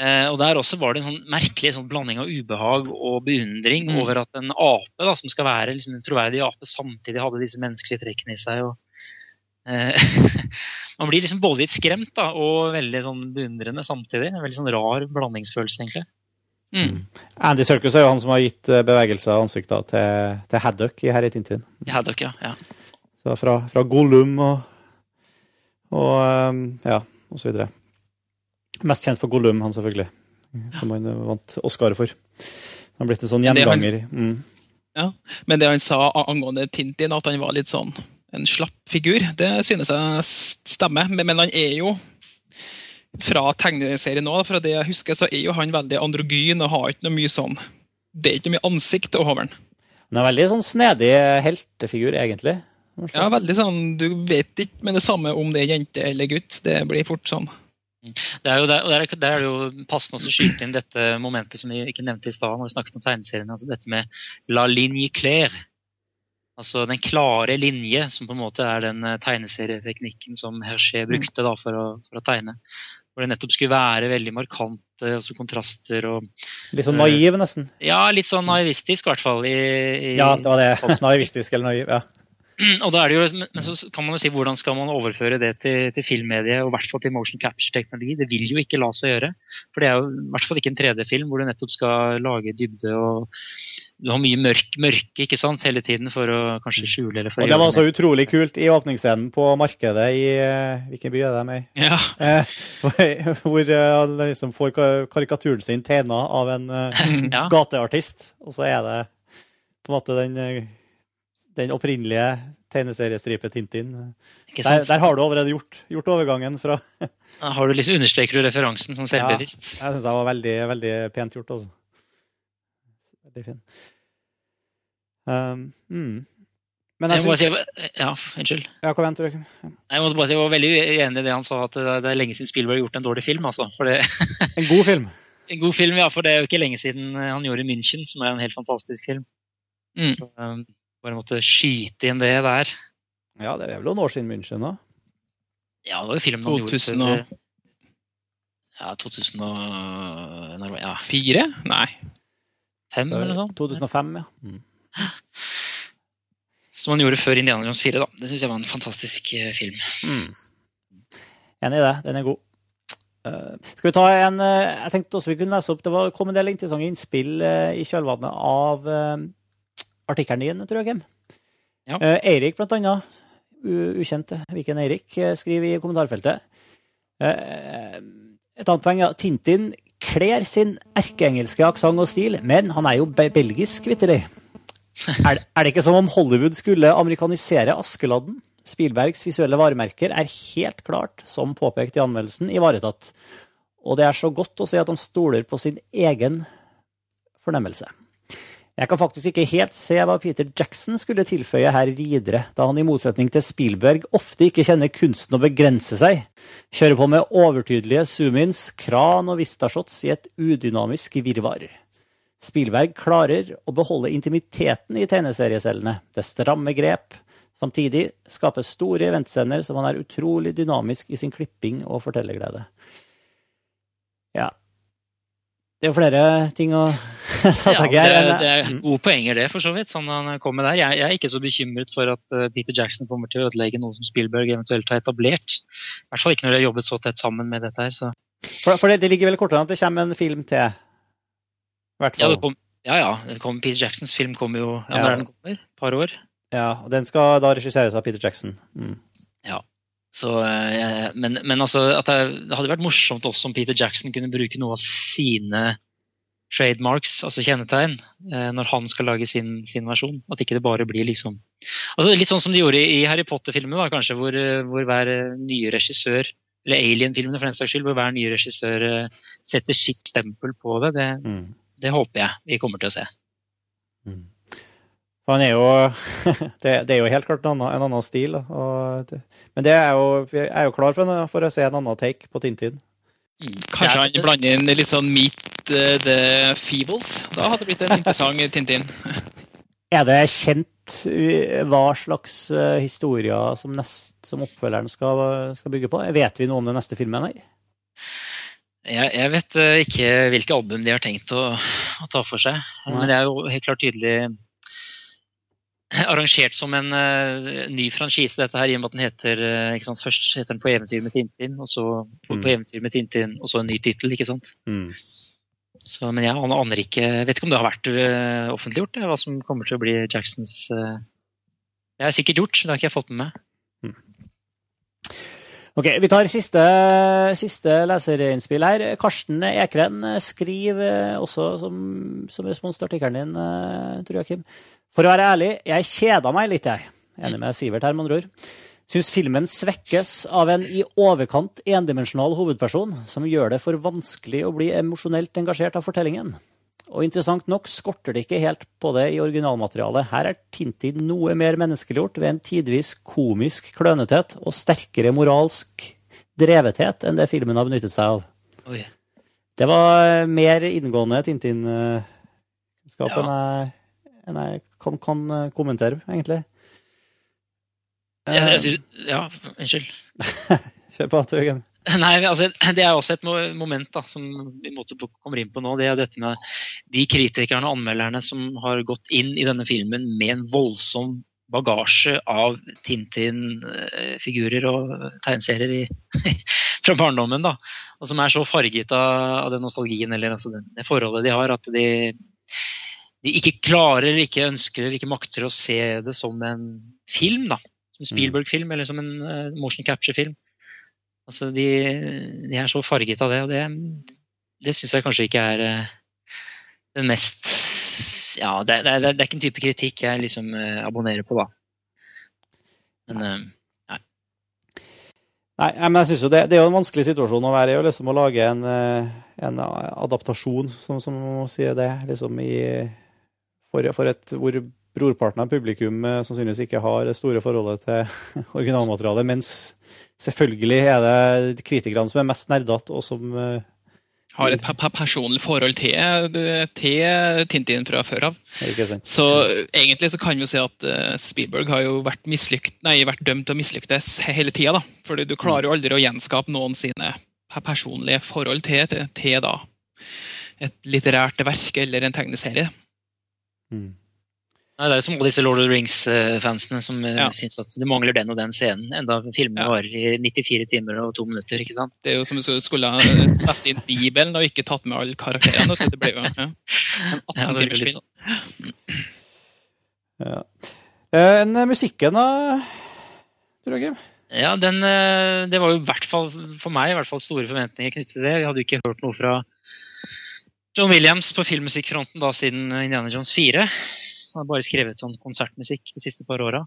Uh, og Der også var det en sånn merkelig sånn blanding av ubehag og beundring Mm. over at en ape, da, som skal være liksom en troverdig ape, samtidig hadde disse menneskelige trekkene i seg. og uh, (laughs) Man blir liksom både litt skremt da, og veldig sånn beundrende samtidig. En veldig sånn rar blandingsfølelse, egentlig. Mm. Andy Serkis er jo han som har gitt eh, bevegelser og ansikter til, til Haddock i Harry Tintin. Haddock, ja. ja. Så fra, fra Gollum og, og um, ja, og så videre. Mest kjent for Gollum, han selvfølgelig. Som han vant Oscar for. Han har blitt en sånn er gjenganger. Mm. Men det han sa angående Tintin, at han var litt sånn en slapp figur, det synes jeg stemmer. Men, men han er jo fra tegneserien nå, fra det jeg husker, så er jo han veldig androgyn og har ikke noe mye sånn Det er ikke noe mye ansikt over han. Han er veldig sånn snedig heltefigur, egentlig. Ja, veldig sånn, Du vet ikke med det samme om det er jente eller gutt. Det blir fort sånn. Det er jo der, der, er- der er det jo passende å skyte inn dette momentet som vi ikke nevnte i stad, når vi snakket om tegneseriene. Altså dette med la ligne claire. Altså den klare linje, som på en måte er den eh, tegneserieteknikken som Hergé brukte da for å, for å tegne. Hvor det nettopp skulle være veldig markante altså kontraster og Litt sånn naiv, nesten. Ja, litt sånn naivistisk, i hvert fall. I, i, Ja, det var det. (laughs) Naivistisk eller naiv. ja. Og da er det jo, men- så kan man jo si hvordan skal man overføre det til, til filmmediet, og i hvert fall til motion capture-teknologi. Det vil jo ikke la seg gjøre. For det er jo i hvert fall ikke en 3D-film hvor du nettopp skal lage dybde og du har mye mørk, mørke ikke sant, hele tiden for å kanskje skjule eller for Og å det var så utrolig kult i åpningsscenen på markedet i eh, Hvilken by er det med? Ja. (laughs) Eh, hvor eh, han liksom får karikaturen sin tegna av en eh, (laughs) Ja. gateartist, og så er det på en måte den, eh, den opprinnelige tegneseriestripe Tintin. Der, der har du allerede gjort, gjort overgangen fra har du liksom, understreker du referansen sånn selvbevisst. Jeg syns det var veldig, veldig pent gjort, altså. Veldig fin. Um, mm. Men jeg Jeg syns si, ja, unnskyld. Ja, kom igjen, Tore. Jeg måtte bare si, jeg var veldig uenig i det han sa, at det er lenge siden Spielberg har gjort en dårlig film. altså. Det, (laughs) En god film. en god film, ja, for det er jo ikke lenge siden han gjorde München, som er en helt fantastisk film. Mm. Så um, bare måtte skyte inn det der. Ja, det er vel noen år siden München da? Ja, det var jo filmen han 2000 gjorde og- Ja, 2004? og når var det? Ja, Fire? Nei. fem eller noe sånt. 2005, ja. Mm. Som han gjorde før Indiana Jones 4. da. Det syns jeg var en fantastisk eh, film. Mm. Enig i det. Den er god. Uh, skal vi ta en uh, Jeg tenkte også vi kunne lese opp Det var, kom en del interessante innspill uh, i kjølvannet av uh, artikkelen din, tror jeg, Kim. Ja. Eh, Eirik, blant annet, ukjent Viken Eirik, eh, skriver i kommentarfeltet. Eh, et annet poeng er Tintin kler sin erkeengelske aksent og stil, men han er jo belgisk, vitterlig. Er, er det ikke som om Hollywood skulle amerikanisere Askeladden? Spielbergs visuelle varemerker er helt klart, som påpekt i anmeldelsen, ivaretatt. Og det er så godt å se at han stoler på sin egen fornemmelse. Jeg kan faktisk ikke helt se hva Peter Jackson skulle tilføye her videre, da han i motsetning til Spielberg ofte ikke kjenner kunsten å begrense seg, kjører på med overtydelige zoom-ins, kran og vistashots i et udynamisk virvar. Spielberg klarer å beholde intimiteten i tegneseriecellene, det stramme grep, samtidig skaper store eventscener som han er utrolig dynamisk i sin klipping og fortellerglede. Ja. Det er jo flere ting å (laughs) ta Ja, tak i her. Ja, det er Mm. gode poenger, det, for så vidt. Sånn han kom med der. Jeg, jeg er ikke så bekymret for at eh, Peter Jackson kommer til å ødelegge noe som Spielberg eventuelt har etablert. I hvert fall ikke når de har jobbet så tett sammen med dette her. Så. For, for det, det ligger vel kortere at det kommer en film til. Hvert Ja, fall. det kom, ja, ja. Det kom, Peter Jacksons film kommer jo ja, Ja. Når den kommer? Et par år? Ja, og den skal da regisseres av Peter Jackson. Mm. Så, eh, men, men altså, det, det hadde vært morsomt også om Peter Jackson kunne bruke noe av sine trademarks, altså kjennetegn, eh, når han skal lage sin, sin versjon. At ikke det bare blir liksom altså Litt sånn som de gjorde i Harry Potter-filmene, kanskje, hvor, eh, hvor hver nye regissør eller Alien-filmene for den saks skyld, hvor hver nye regissør setter sitt stempel på det. Det, Mm. det håper jeg vi kommer til å se. For Han er jo (laughs) det, det er jo helt klart en annen, en annen stil. Og det, men det er jo, jeg er jo klar for, en, for å se en annen take på Tintin. Kanskje han blander inn litt sånn Meet eh, the Feebles? Da hadde det blitt en interessant (laughs) Tintin. Er det kjent uh, hva slags uh, historier som, nest, som oppfølgeren skal, skal bygge på? Vet vi noe om den neste filmen her? Jeg, jeg vet eh, ikke hvilke album de har tenkt å, å ta for seg. Men det er jo helt klart tydelig (clears throat) arrangert som en uh, ny franchise, dette her, i og med at den heter uh, ikke sant? Først heter den 'På eventyr med Tintin', og så på, Mm. på eventyr med Tintin, og så en ny tittel. ikke sant? Mm. Så, men jeg aner aner ikke Vet ikke om det har vært uh, offentliggjort, det, hva som kommer til å bli Jacksons Det er sikkert gjort, det har ikke jeg fått med meg. Ok, Vi tar siste, siste leserinnspill her. Karsten Ekren skriver også som, som respons til artikkelen din, tror jeg, Kim. For å være ærlig, jeg kjeda meg litt, jeg. Enig med Sivert her, med andre ord. Syns filmen svekkes av en i overkant endimensjonal hovedperson, som gjør det for vanskelig å bli emosjonelt engasjert av fortellingen. Og interessant nok skorter det ikke helt på det i originalmaterialet. Her er Tintin noe mer menneskeliggjort ved en tidvis komisk klønethet og sterkere moralsk drevethet enn det filmen har benyttet seg av. Oi. Det var mer inngående Tintin-kunnskap Ja. enn jeg, enn jeg kan, kan kommentere, egentlig. Jeg, Eh, jeg synes, ja, unnskyld. (laughs) Kjør på, Torgeir. Nei, altså, Det er også et moment da, som vi måtte kommer inn på nå. Det er dette med de kritikerne og anmelderne som har gått inn i denne filmen med en voldsom bagasje av Tintin-figurer og tegneserier i, (laughs) fra barndommen. da, Og som er så farget av, av den nostalgien eller altså det forholdet de har, at de, de ikke klarer, eller ikke ønsker eller ikke makter å se det som en film. da, Som Spielberg-film eller som en uh, motion capture-film. Altså, de, de er så farget av det, og det, det syns jeg kanskje ikke er uh, den mest Ja, det, det, det er ikke en type kritikk jeg liksom uh, abonnerer på, da. Men nei. Nei, men jeg synes jo det, det er jo en vanskelig situasjon å være i, å liksom å lage en, eh, en adaptasjon, som, som man si det, liksom i for, for et hvor brorparten av publikum sannsynligvis ikke har det store forholdet til (laughs) originalmaterialet, mens selvfølgelig er det kritikerne som er mest nerdete, og som eh, Har et pe pe personlig forhold til, til Tintin fra før av. Så egentlig så kan vi si at eh, Spielberg har jo vært, mislykt, nei, vært dømt til å mislyktes hele tida. Fordi du klarer jo aldri å gjenskape noen sine personlige forhold til, til, til da et litterært verk eller en tegneserie. Mm. nei, det er jo som alle disse Lord of the Rings-fansene som uh, Ja. syns at det mangler den og den scenen. Enda filmene Ja. varer i 94 timer og to minutter. ikke sant? Det er jo som om du skulle ha spilt inn Bibelen og ikke tatt med alle karakterene. Det ble jo ja. en (laughs) 18 det blir timers litt film. sånn. Ja. Eh, En musikken, da, tror jeg. Ja, den, eh, det var jo i hvert fall for meg i hvert fall store forventninger knyttet til det. Vi hadde jo ikke hørt noe fra John Williams på filmmusikkfronten da siden Indiana Jones 4. Han har bare skrevet sånn konsertmusikk de siste par åra.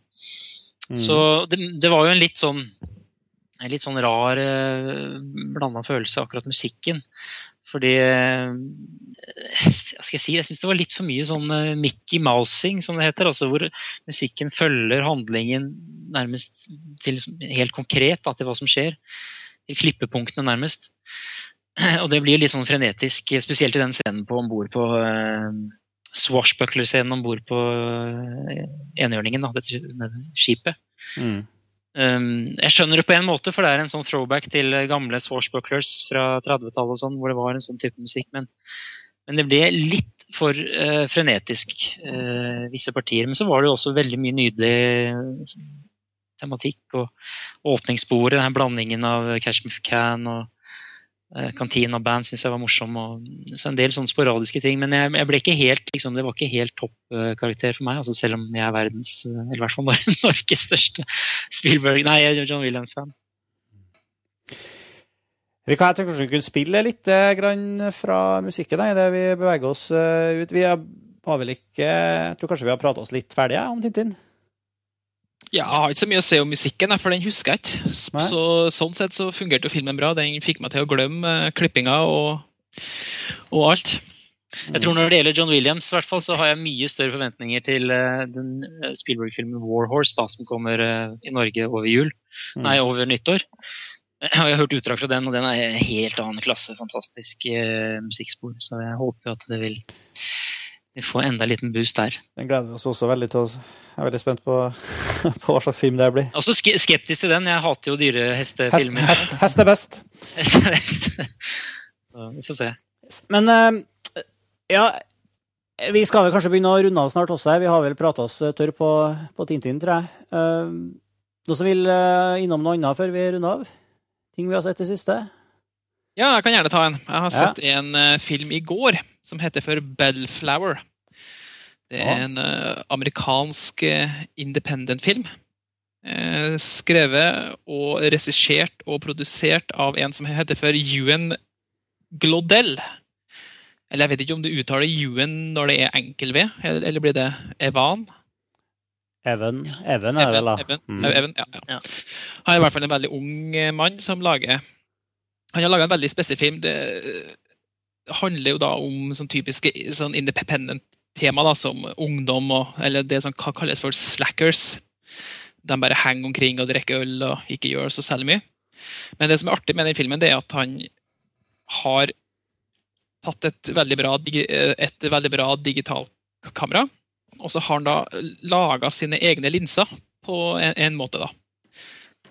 Mm. Så det, det var jo en litt sånn en litt sånn rar eh, blanda følelse, akkurat musikken. Fordi eh, Hva skal jeg si? Jeg syns det var litt for mye sånn eh, Mickey Mousing, som det heter. altså Hvor musikken følger handlingen nærmest til helt konkret da, til hva som skjer. Til klippepunktene, nærmest. (clears throat) Og det blir litt sånn frenetisk, spesielt i den scenen på om bord på uh, Swashbuckler-scenen om bord på uh, enhjørningen, da, dette dette skipet. Mm. Um, jeg skjønner det på en måte, for det er en sånn throwback til eh, gamle Swashbucklers fra 30-tallet og sånn, hvor det var en sånn type musikk, men, men det ble litt for uh, frenetisk uh, visse partier. Men så var det jo også veldig mye nydelig tematikk og åpningssporet, den blandingen av Cash Me Can og Kantina Band syns jeg var morsom. Og, så en del sånne sporadiske ting. Men jeg, jeg ble ikke helt, liksom, det var ikke helt toppkarakter for meg. Altså, selv om jeg er verdens, eh, eller i hvert fall Nor- (laughs) Norges største Spielberg Nei, jeg er John Williams-fan. Vi kan, jeg kanskje kunne spille litt eh, grann fra musikken idet vi beveger oss eh, ut. Vi har vel ikke Jeg tror kanskje vi har prata oss litt ferdige om Tintin? Ja, jeg har ikke så mye å si om musikken, for den husker jeg ikke. Så, sånn sett så fungerte jo filmen bra. Den fikk meg til å glemme eh, klippinga og, og alt. Jeg tror Når det gjelder John Williams, i hvert fall, så har jeg mye større forventninger til eh, den eh, Spielberg-filmen 'War Horse', da, som kommer i Norge over jul. Mm. Nei, over nyttår. (clears throat) Jeg har hørt utdrag fra den, og den er helt annen klasse. Fantastisk musikkspor. Så jeg håper jo at det vil vi får enda en liten boost der. Den gleder vi oss også veldig til. oss. Jeg er veldig spent på, (laughs) på hva slags film det blir. Også skeptisk til den. Jeg hater jo dyre Hest, hestefilmer. hest, hest er best. Hest er best. Så vi får se. Men eh, ja Vi skal vel kanskje begynne å runde av snart også. her. Vi har vel prata oss eh, tørr på, på Tintin, tror jeg. Eh, Noen som vil innom noe annet før vi runder av? Ting vi har sett i siste? Ja, jeg kan gjerne ta en. Jeg har Ja. sett en film i går som heter for Bellflower. Det er en eh, amerikansk eh, independent-film. Eh, skrevet og regissert og produsert av en som heter for Ewan Glodell. Eller jeg vet ikke om du uttaler Ewan når det er enkel-V, eller, eller blir det Evan? Even, Even er det vel, da. Evan, Mm. Even, ja, ja. Han er i hvert fall en veldig ung mann som lager Han har laga en veldig spesiell film. Det handler jo da om sånn typiske sånn independent-tema, da, som ungdom og Eller det som kalles for slackers. De bare henger omkring og drikker øl og ikke gjør så særlig mye. Men det som er artig med den filmen, det er at han har tatt et veldig bra, et veldig bra digitalt kamera. Og så har han da laga sine egne linser på en, en måte, da.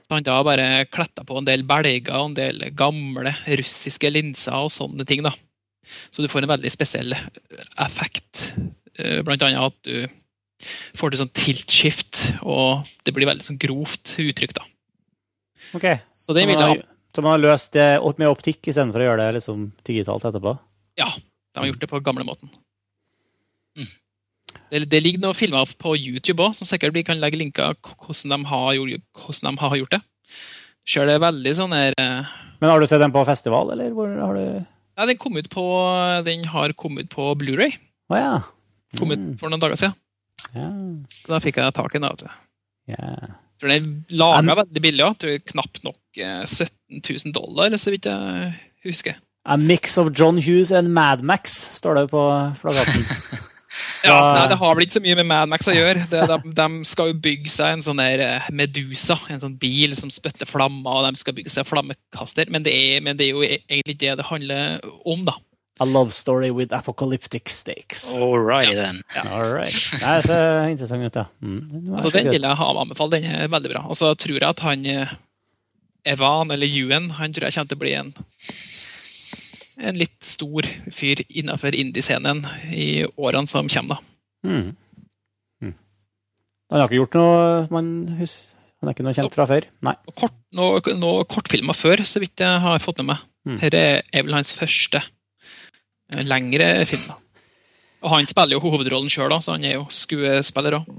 Så han da bare kletta på en del belger og en del gamle russiske linser og sånne ting, da. Så du får en veldig spesiell effekt. Eh, Blant annet at du får til sånn tilt-skift, og det blir veldig sånn grovt uttrykk, da. Ok. Så det vil man har, så man har løst det med optikk istedenfor å gjøre det liksom digitalt etterpå? Ja, de har gjort det på gamlemåten. Det, det ligger noen filmer på YouTube òg, som sikkert vi kan legge linker hvordan de har, gjort- hvordan de har gjort det. Det er veldig sånn her eh, Men har du sett dem på festival, eller hvor har du Ja, den kom ut på Den har kommet på Blu-ray. Oh, ja. Kom ut Mm, for noen dager siden. ja. Da fikk jeg tak i den. da, vet du. ja. For den er laga veldig billig òg. Knapt nok eh, 17 000 dollar, så vidt jeg husker. A mix of John Hughes and Mad Max, står det på plakaten. (laughs) Ja, nei, Det har vel ikke så mye med Mad Max å gjøre. Det, de, de skal jo bygge seg en sånn der eh, Medusa, en sånn bil som spytter flammer, og de skal bygge seg flammekaster. Men det er, men det er jo e- egentlig det det handler om, da. A love story with apocalyptic stakes. All right, then. All right. Det er så interessant ut, ja. Mm, Altså, Den vil jeg ha anbefale. Den er veldig bra. Og så tror jeg at han eh, Evan, eller Ewan, han tror jeg kommer til å bli en en litt stor fyr innenfor indie-scenen i årene som kommer. da. Mm. Mm. Han har ikke gjort noe man husker Han er ikke noe kjent fra før? Nei. Kort, noe, noe kortfilmer før, så vidt jeg har fått med meg. Mm. Dette er vel hans første eh, lengre film. da. Og han spiller jo hovedrollen sjøl, så han er jo skuespiller òg.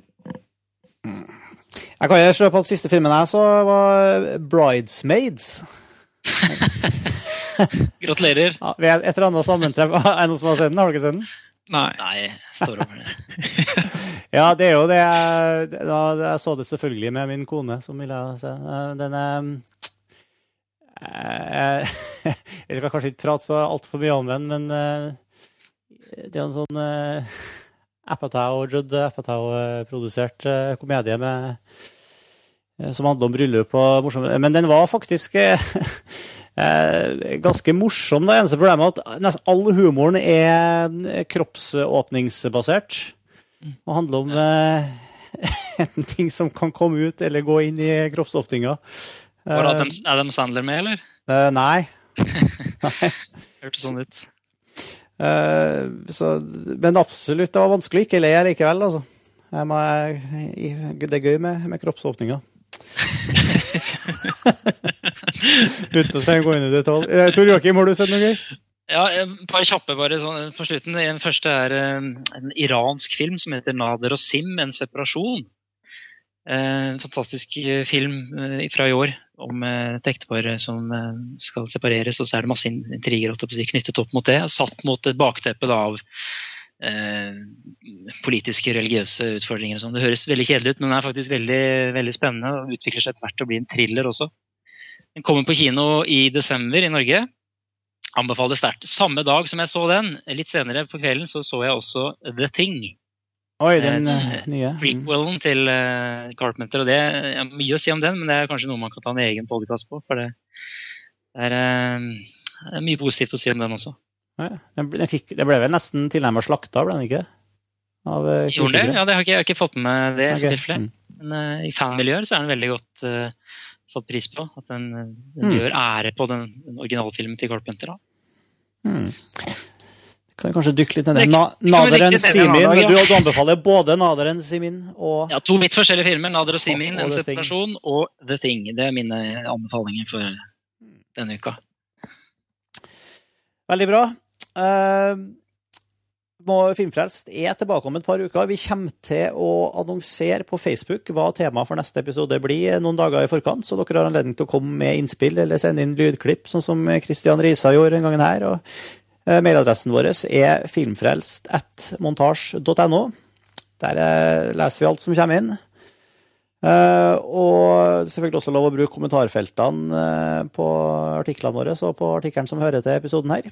Jeg kan jo slå på at siste filmen jeg så, var Bridesmaids. (laughs) (laughs) Gratulerer. Ja, ved et eller annet sammentreff. (laughs) Er det noen som har sett den? Har du ikke sett den? Nei. Nei, jeg står over det. (laughs) Ja, det er jo det jeg, da, Jeg så det selvfølgelig med min kone, som ville se. Eh, Den er eh, Jeg skal kanskje ikke prate så altfor mye om den, men eh, det er en sånn Apatow, Judd Apatow-produsert eh, komedie med, eh, som handler om bryllup og morsom Men den var faktisk eh, eh, ganske morsom. Det eneste problemet er at nesten all humoren er kroppsåpningsbasert. Og handler om eh, (laughs) enten ting som kan komme ut eller gå inn i kroppsåpninga. Var Eh, Adam, Adam Sandler med, eller? eh, (laughs) nei. Hørtes sånn ut. Eh, så, men absolutt, det var vanskelig ikke le likevel, altså. Jeg, det er gøy med, med kroppsåpninger. (laughs) (laughs) Uten å trenge å gå inn i detalj. Eh, Tor Joakim, har du sett noe gøy? Ja, et par kjappe bare sånn på slutten. Den første er eh, en iransk film som heter 'Nader og Sim en separasjon'. Eh, En fantastisk eh, film eh, fra i år om eh, et ektepar som eh, skal separeres, og så er det masse intriger knyttet opp mot det. Satt mot et bakteppe av eh, politiske, religiøse utfordringer. og sånn. Det høres veldig kjedelig ut, men den er faktisk veldig, veldig spennende og utvikler seg etter hvert til å bli en thriller også. Den kommer på kino i desember i Norge. Anbefaler sterkt. Samme dag som jeg så den, litt senere på kvelden, så så jeg også The Thing. Oi, den Eh, eh, nye. Mm. Prequelen til eh, Carpenter. og det er Mye å si om den, men det er kanskje noe man kan ta en egen podkast på. For det, det er eh, det er mye positivt å si om den også. Den, ble- den, fikk, den ble vel nesten tilnærmet slakta, ble den ikke? Av eh, Gjorde den det? Ja, det har ikke, jeg har ikke fått med meg det i tilfellet. Mm. Men uh, i fanmiljøer så er den veldig godt uh, satt pris på. At den, den Mm. gjør ære på den, den originalfilmen til Carpenter. Da. Mm. Kan vi kanskje dykke litt ned i. Na Naderen litt Simin. Du, ja. du anbefaler både Naderen Simin og Ja, To vidt forskjellige filmer. 'Nader og Simin', Og- og en separasjon, og 'The Thing'. Det er mine anbefalinger for denne uka. Veldig bra. Må Filmfrelst er tilbake om et par uker. Vi kommer til å annonsere på Facebook hva temaet for neste episode blir noen dager i forkant, så dere har anledning til å komme med innspill eller sende inn lydklipp, sånn som Christian Risa gjorde den gangen her. Og eh, mailadressen vår er filmfrelst.montasj.no. Der eh, leser vi alt som kommer inn. Eh, og selvfølgelig også lov å bruke kommentarfeltene på artiklene våre og på artikkelen som hører til episoden her.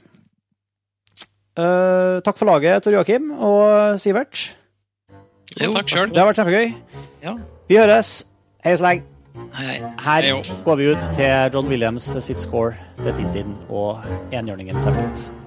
Eh, takk for laget, Tor Joakim og Sivert. Jo, takk sjøl. Det har vært kjempegøy. Ja. Vi høres. Hei så lenge. Hei, hei. Her Hei, går vi ut til John Williams sitt score til Tintin og enhjørningen Separate.